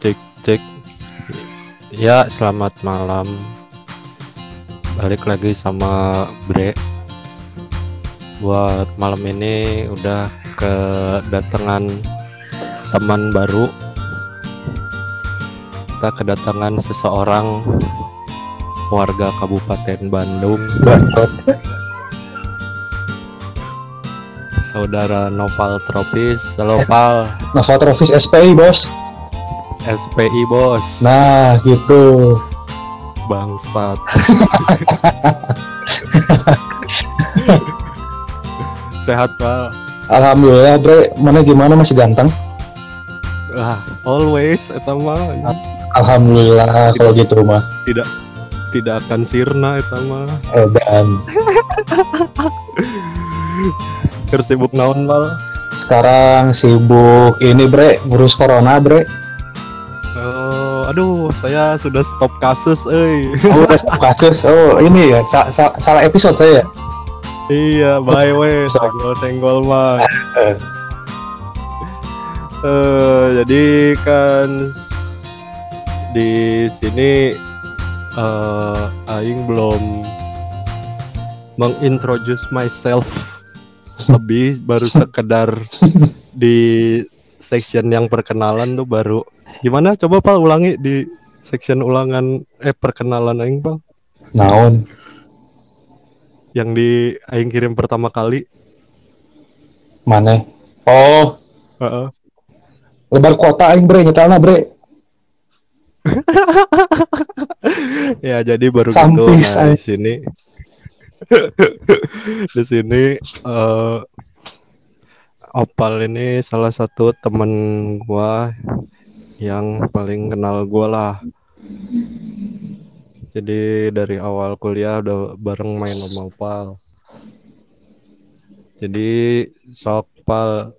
cek cek. Ya selamat malam. Balik lagi sama Bre. Buat malam ini udah kedatangan teman baru. Kita kedatangan seseorang warga Kabupaten Bandung. Saudara Noval Tropis. Halo Pal. Novatrovis SPI bos. SPI bos. Nah gitu. bangsat. Sehat Pal Alhamdulillah bre, mana gimana? Masih ganteng? lah always eta mah. Alhamdulillah kalau gitu mah. tidak tidak akan sirna eta mah. Eh, dan keur sibuk naon Pal sekarang sibuk ini bre, ngurus corona bre. Aduh, saya sudah stop kasus, eh. Oh, udah stop kasus. Oh ini ya, sa- sa- salah episode saya. iya, bye weh, senggol-senggol mah. Eh. Eh, jadi kan di sini eh aing belum mengintroduce myself lebih baru sekedar di section yang perkenalan tuh baru gimana coba Pal ulangi di section ulangan eh perkenalan aing Pal Naon? yang di aing kirim pertama kali Mana? Oh, Heeh. lebar kota aing bre, nyetelna bre. ya jadi baru gitu Sampis, nah, di sini di sini eh Opal ini salah satu temen gua yang paling kenal gua lah jadi dari awal kuliah udah bareng main sama Opal jadi sok Pal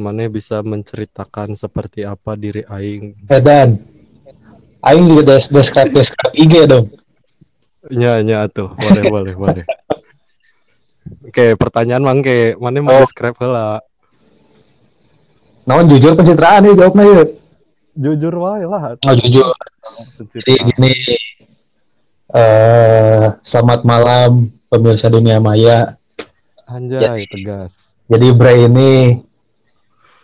mana bisa menceritakan seperti apa diri Aing Eh dan, aing juga des describe describe IG dong. Nya nya tuh, boleh boleh boleh. Oke, pertanyaan mang ke mana mau Oh. describe heula? Naon jujur pencitraan nih jawabnya ya. Jujur wae lah. Oh jujur. Jadi gini, eh selamat malam pemirsa dunia maya. Anjay, tegas. Jadi Bre ini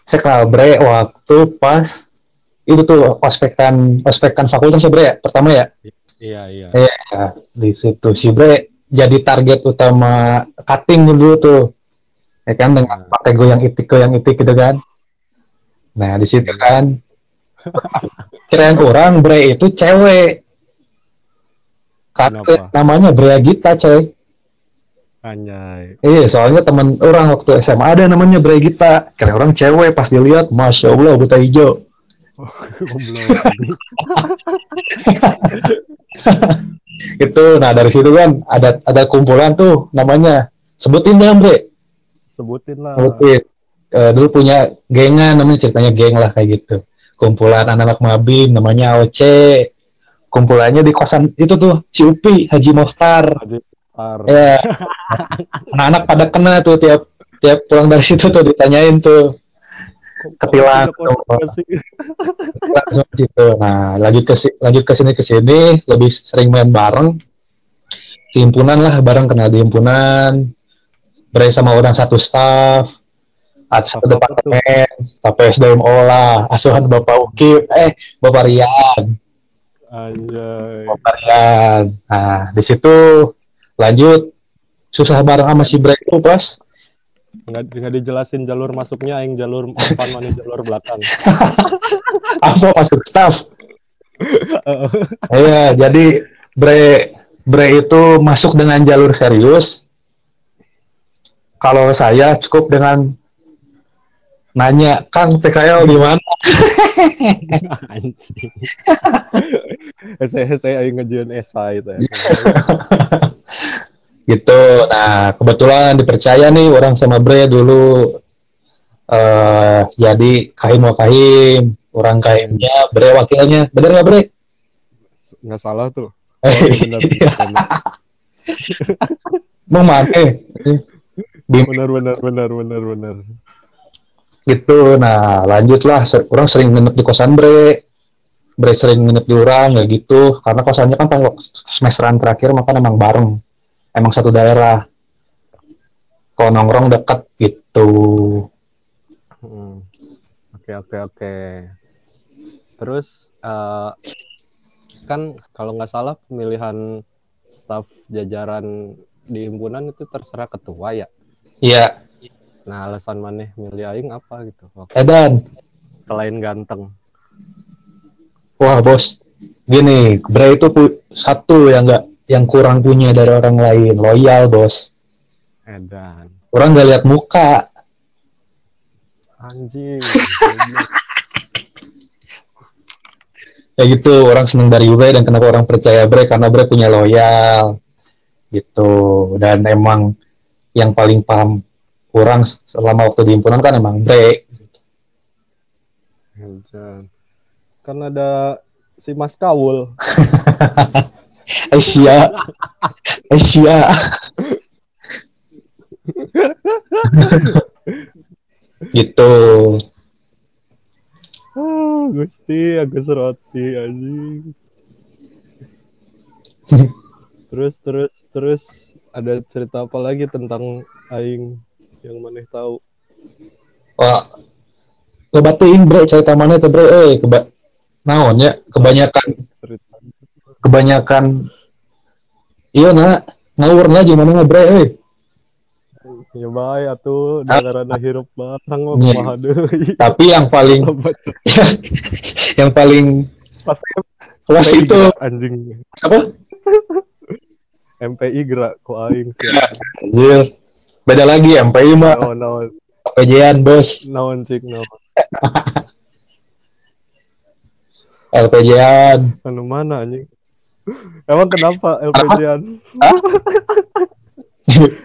saya kenal Bre waktu pas itu tuh ospekan ospekan fakultas ya Bre ya pertama ya. Iya, iya. Ya, di situ si Bre jadi target utama cutting dulu tuh. Ya kan dengan pakai goyang itik goyang itik gitu kan. Nah, di situ kan kirain orang Bre itu cewek. Kenapa? namanya Brea Gita, coy. Anjay. Iya, soalnya teman orang waktu SMA ada namanya Brea Gita. Kira orang cewek pas dilihat, masya Allah buta hijau. Goblok. Itu, nah dari situ kan ada ada kumpulan tuh namanya. Sebutin deh, Bre. Sebutin lah. Sebutin. Eh, dulu punya gengan namanya ceritanya geng lah kayak gitu. Kumpulan anak-anak mabim namanya AOC. Kumpulannya di kosan itu tuh si Upi Haji Mohtar. Haji. Ya. Anak-anak pada kena tuh tiap tiap pulang dari situ tuh ditanyain tuh ketilang. langsung gitu. Nah, lanjut ke lanjut ke sini ke sini lebih sering main bareng. Di himpunan lah bareng kenal di himpunan. Bre sama orang satu staff. Ada satu departemen, staff SDMO lah, asuhan Bapak Ukip, eh Bapak Rian, Anjay. Bapak Rian. Nah, di situ lanjut susah bareng sama si Bre itu pas Nggak, nggak dijelasin jalur masuknya yang jalur depan mana jalur belakang. apa masuk staff. Iya, jadi Bre Bre itu masuk dengan jalur serius. Kalau saya cukup dengan nanya, Kang PKL di mana? Anjing. saya saya aing ngejuin esai itu ya. gitu. Nah, kebetulan dipercaya nih orang sama Bre dulu eh jadi kahim wa kahim, orang kahimnya Bre wakilnya. Bener nggak Bre? Nggak salah tuh. Oh, Mau make. Bim benar benar benar benar benar. Gitu. Nah, lanjutlah. Ser- Orang sering nginep di kosan Bre. bre sering nginep di orang ya gitu karena kosannya kan pas semesteran terakhir maka emang bareng emang satu daerah kalau nongkrong deket gitu Hmm. Oke oke oke. Terus eh, kan kalau nggak salah pemilihan staf jajaran di himpunan itu terserah ketua ya. iya Nah alasan maneh milih aing apa gitu? Waktu- Edan Selain ganteng. wah bos gini bre itu satu yang nggak yang kurang punya dari orang lain loyal bos Edan. orang nggak lihat muka Anjing. ya gitu orang seneng dari bre dan kenapa orang percaya bre karena bre punya loyal gitu dan emang yang paling paham kurang selama waktu di himpunan kan emang bre Edan. Kan ada si Mas Kawul. Asia Asia gitu Ah, Gusti, Agus Roti anjing. terus terus terus ada cerita apa lagi tentang aing yang maneh tahu? wah kebatiin bre cerita mana itu bre eh keba naon ya kebanyakan kebanyakan iya nak ngawur lah gimana nggak bre eh Ya bae atuh dagarana hirup barang mah Iya. kumaha deui. tapi yang paling yang paling Pas MPI itu anjing. apa MPI gerak ku aing sih. Anjir. Beda lagi MPI mah naon LPJ-an bos naon cik naon. LPJ-an Anu mana anjing? Emang kenapa LPJ-an?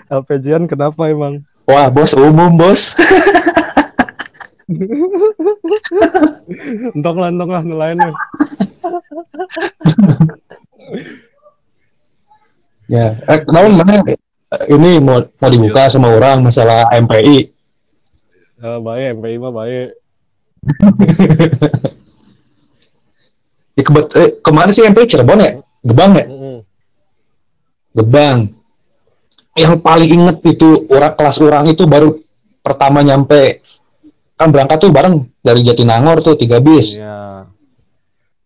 LPJ-an kenapa emang? wah bos umum bos Entong lah, entong lah, nelayan ya eh, naon mana ini mau mau dibuka sama orang masalah MPI Ya, baik, MPI mah baik. Ya, kebet- eh, ke mana sih MPI Cirebon ya Gebang ya. Gebang yang paling inget itu orang kelas orang itu baru pertama nyampe kan berangkat tuh bareng dari Jatinangor tuh tiga bis Iya.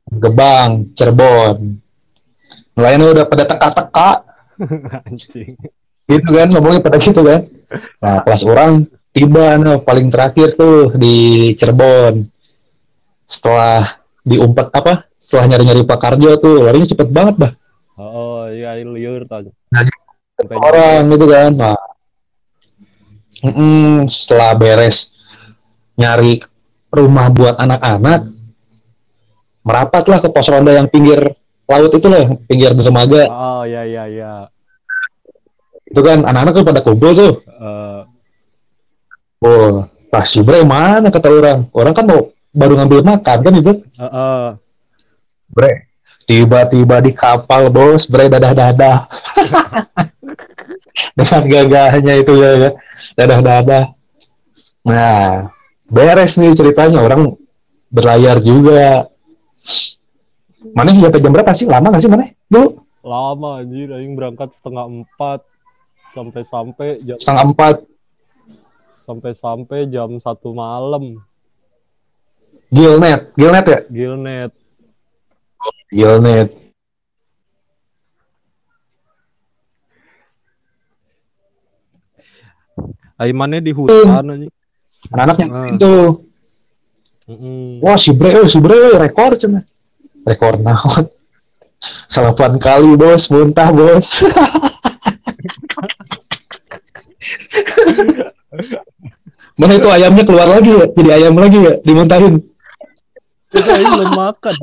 Gebang Cirebon nelayannya udah pada teka-teka Anjing. Gitu kan ngomongnya pada gitu kan. Nah kelas orang tiba nah, paling terakhir tuh di Cirebon. Setelah diumpet apa setelah nyari-nyari Pak Karjo tuh larinya cepet banget bah Oh, iya liur tanya. Nah, Sampai orang gitu kan nah. Mm-mm, setelah beres nyari rumah buat anak-anak merapatlah ke pos ronda yang pinggir laut itu loh pinggir dermaga. Oh, iya iya iya. Itu kan anak-anak tuh pada kumpul tuh. Eh, oh pas Bre mana kata orang. Orang kan mau baru ngambil makan kan ibu? Eh, eh. Bre tiba-tiba di kapal bos. Bre dadah-dadah. Dengan gagahnya itu ya kan dadah-dadah. Nah beres nih ceritanya. Orang berlayar juga. Mana sampai jam berapa sih? Lama gak sih mana dulu? Lama anjir, aing berangkat setengah empat sampai-sampai jam setengah empat sampai-sampai jam satu malam. Gilnet Gilnet ya Gilnet. Gilnet Aimannya di hutan anjing. anak-anak yang Ah. itu Mm-mm. wah si Bre eh, si Bre rekor cina rekor naon salapan kali bos muntah bos mana itu ayamnya keluar lagi ya jadi ayam lagi ya dimuntahin Itu aing belum makan.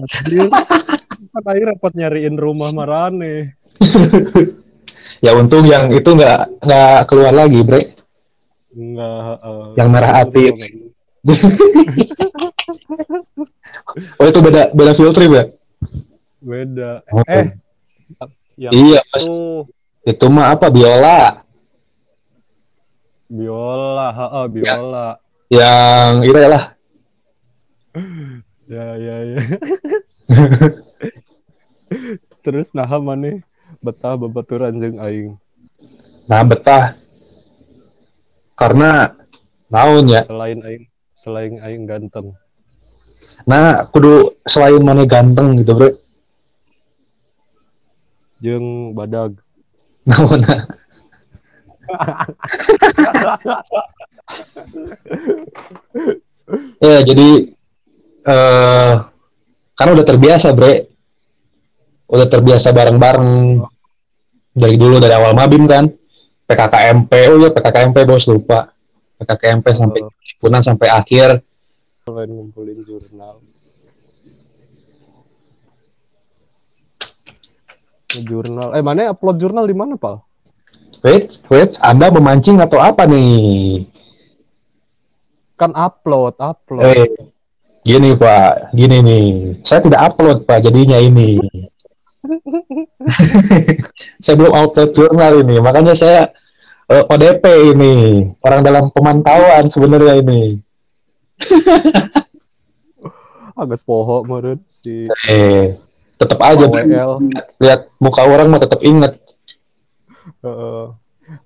Kan aing repot nyariin rumah marane. ya untung yang itu nggak nggak keluar lagi bre Enggak, eh. Yang merah hati. oh itu beda beda field trip ya Beda. Oh. Eh, yang iya mas itu itu mah apa biola biola, heeh, biola. yang itu lah. Ya, ya, ya. terus nah mana? Betah babaturan jeung aing. Nah betah. Karena naon ya? Selain aing selain aing ganteng. Nah kudu selain mana ganteng gitu bro jeung badag. Naon ya jadi eh karena udah terbiasa bre. Udah terbiasa bareng-bareng. Dari dulu dari awal mabim kan. PKKMP oh ya PKKMP bos. Lupa. PKKMP sampai himpunan sampai akhir. Ngumpulin jurnal. Jurnal. Eh mana upload jurnal di mana pal wait wait anda memancing atau apa nih? Kan upload upload. Eh gini pak. Gini nih. Saya tidak upload pak jadinya ini. Saya belum upload jurnal ini. Makanya saya eh, ODP ini. Orang dalam pemantauan sebenarnya ini. Agak poho meren si eh tetap aja. Lihat muka orang mah tetap inget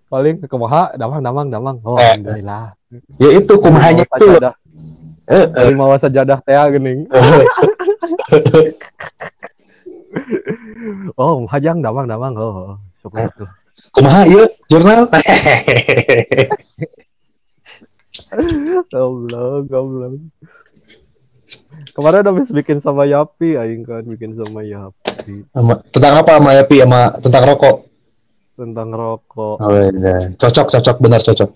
Paling kemaha damang damang damang. Oh Eh. alhamdulillah. Ya itu kumahanya itu. sajadah. Eh, eh. dari mawa sajadah teh geuning oh hajang damang damang. Oh syukur tuh kumaha ya jurnal. Goblok goblok. Kemarin habis bikin sama Yapi aing kan bikin sama Yapi. Sama- tentang apa sama Yapi sama tentang rokok tentang rokok oh, iya. cocok cocok benar cocok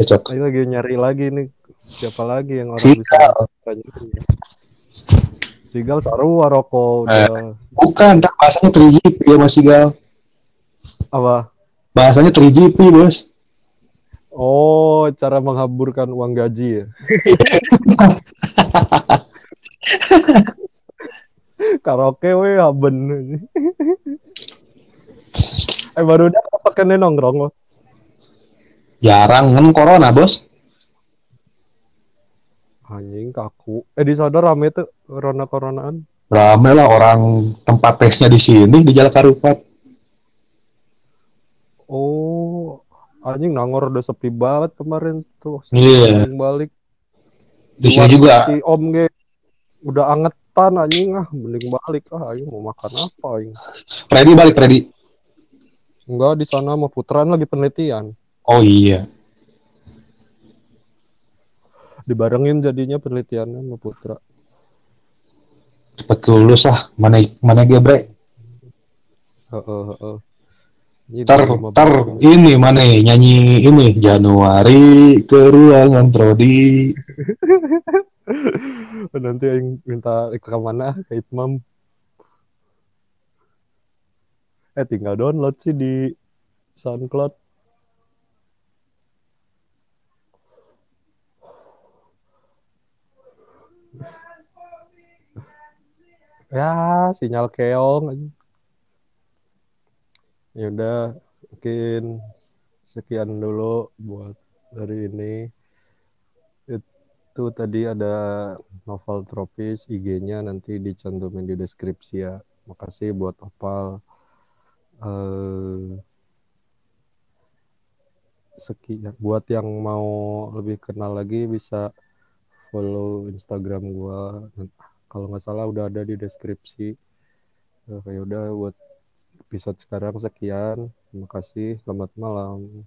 cocok Aing lagi nyari lagi nih siapa lagi yang orang Sigal. bisa tanyain. Sigal sarua rokok udah bukan tak bahasanya 3GP ya Mas Igal apa bahasanya 3GP bos Oh, cara menghamburkan uang gaji ya. Karaoke we haben. Eh baru udah pakai nongkrong lo. jarang kan corona bos Anjing kaku. Eh di sana rame tuh corona coronaan. rame lah orang tempat tesnya di sini di Jalan Karupat Oh, anjing nangor udah sepi banget kemarin tuh. Iya. Anjing balik. di sini juga Si Om ge udah angetan anjing ah, mending balik ah, aing mau makan apa aing. Freddy balik Freddy Enggak di sana sama Putran lagi penelitian. oh iya Dibarengin jadinya penelitiannya sama Putra. cepet lulus lah mana mana dia bre Heeh, heeh. Ini Ntar, 2015 ntar ini mana nyanyi ini Januari ke ruangan Prodi. Nanti yang minta ke mana ke Itmam. Eh tinggal download sih di SoundCloud. Ya, sinyal keong. Ya udah, mungkin sekian dulu buat hari ini. Itu tadi ada novel tropis IG-nya nanti dicantumin di deskripsi ya. Makasih buat Opal. Eh sekian buat yang mau lebih kenal lagi bisa follow Instagram gua. Kalau nggak salah udah ada di deskripsi. Eh, ya udah buat episode sekarang sekian. Terima kasih. Selamat malam.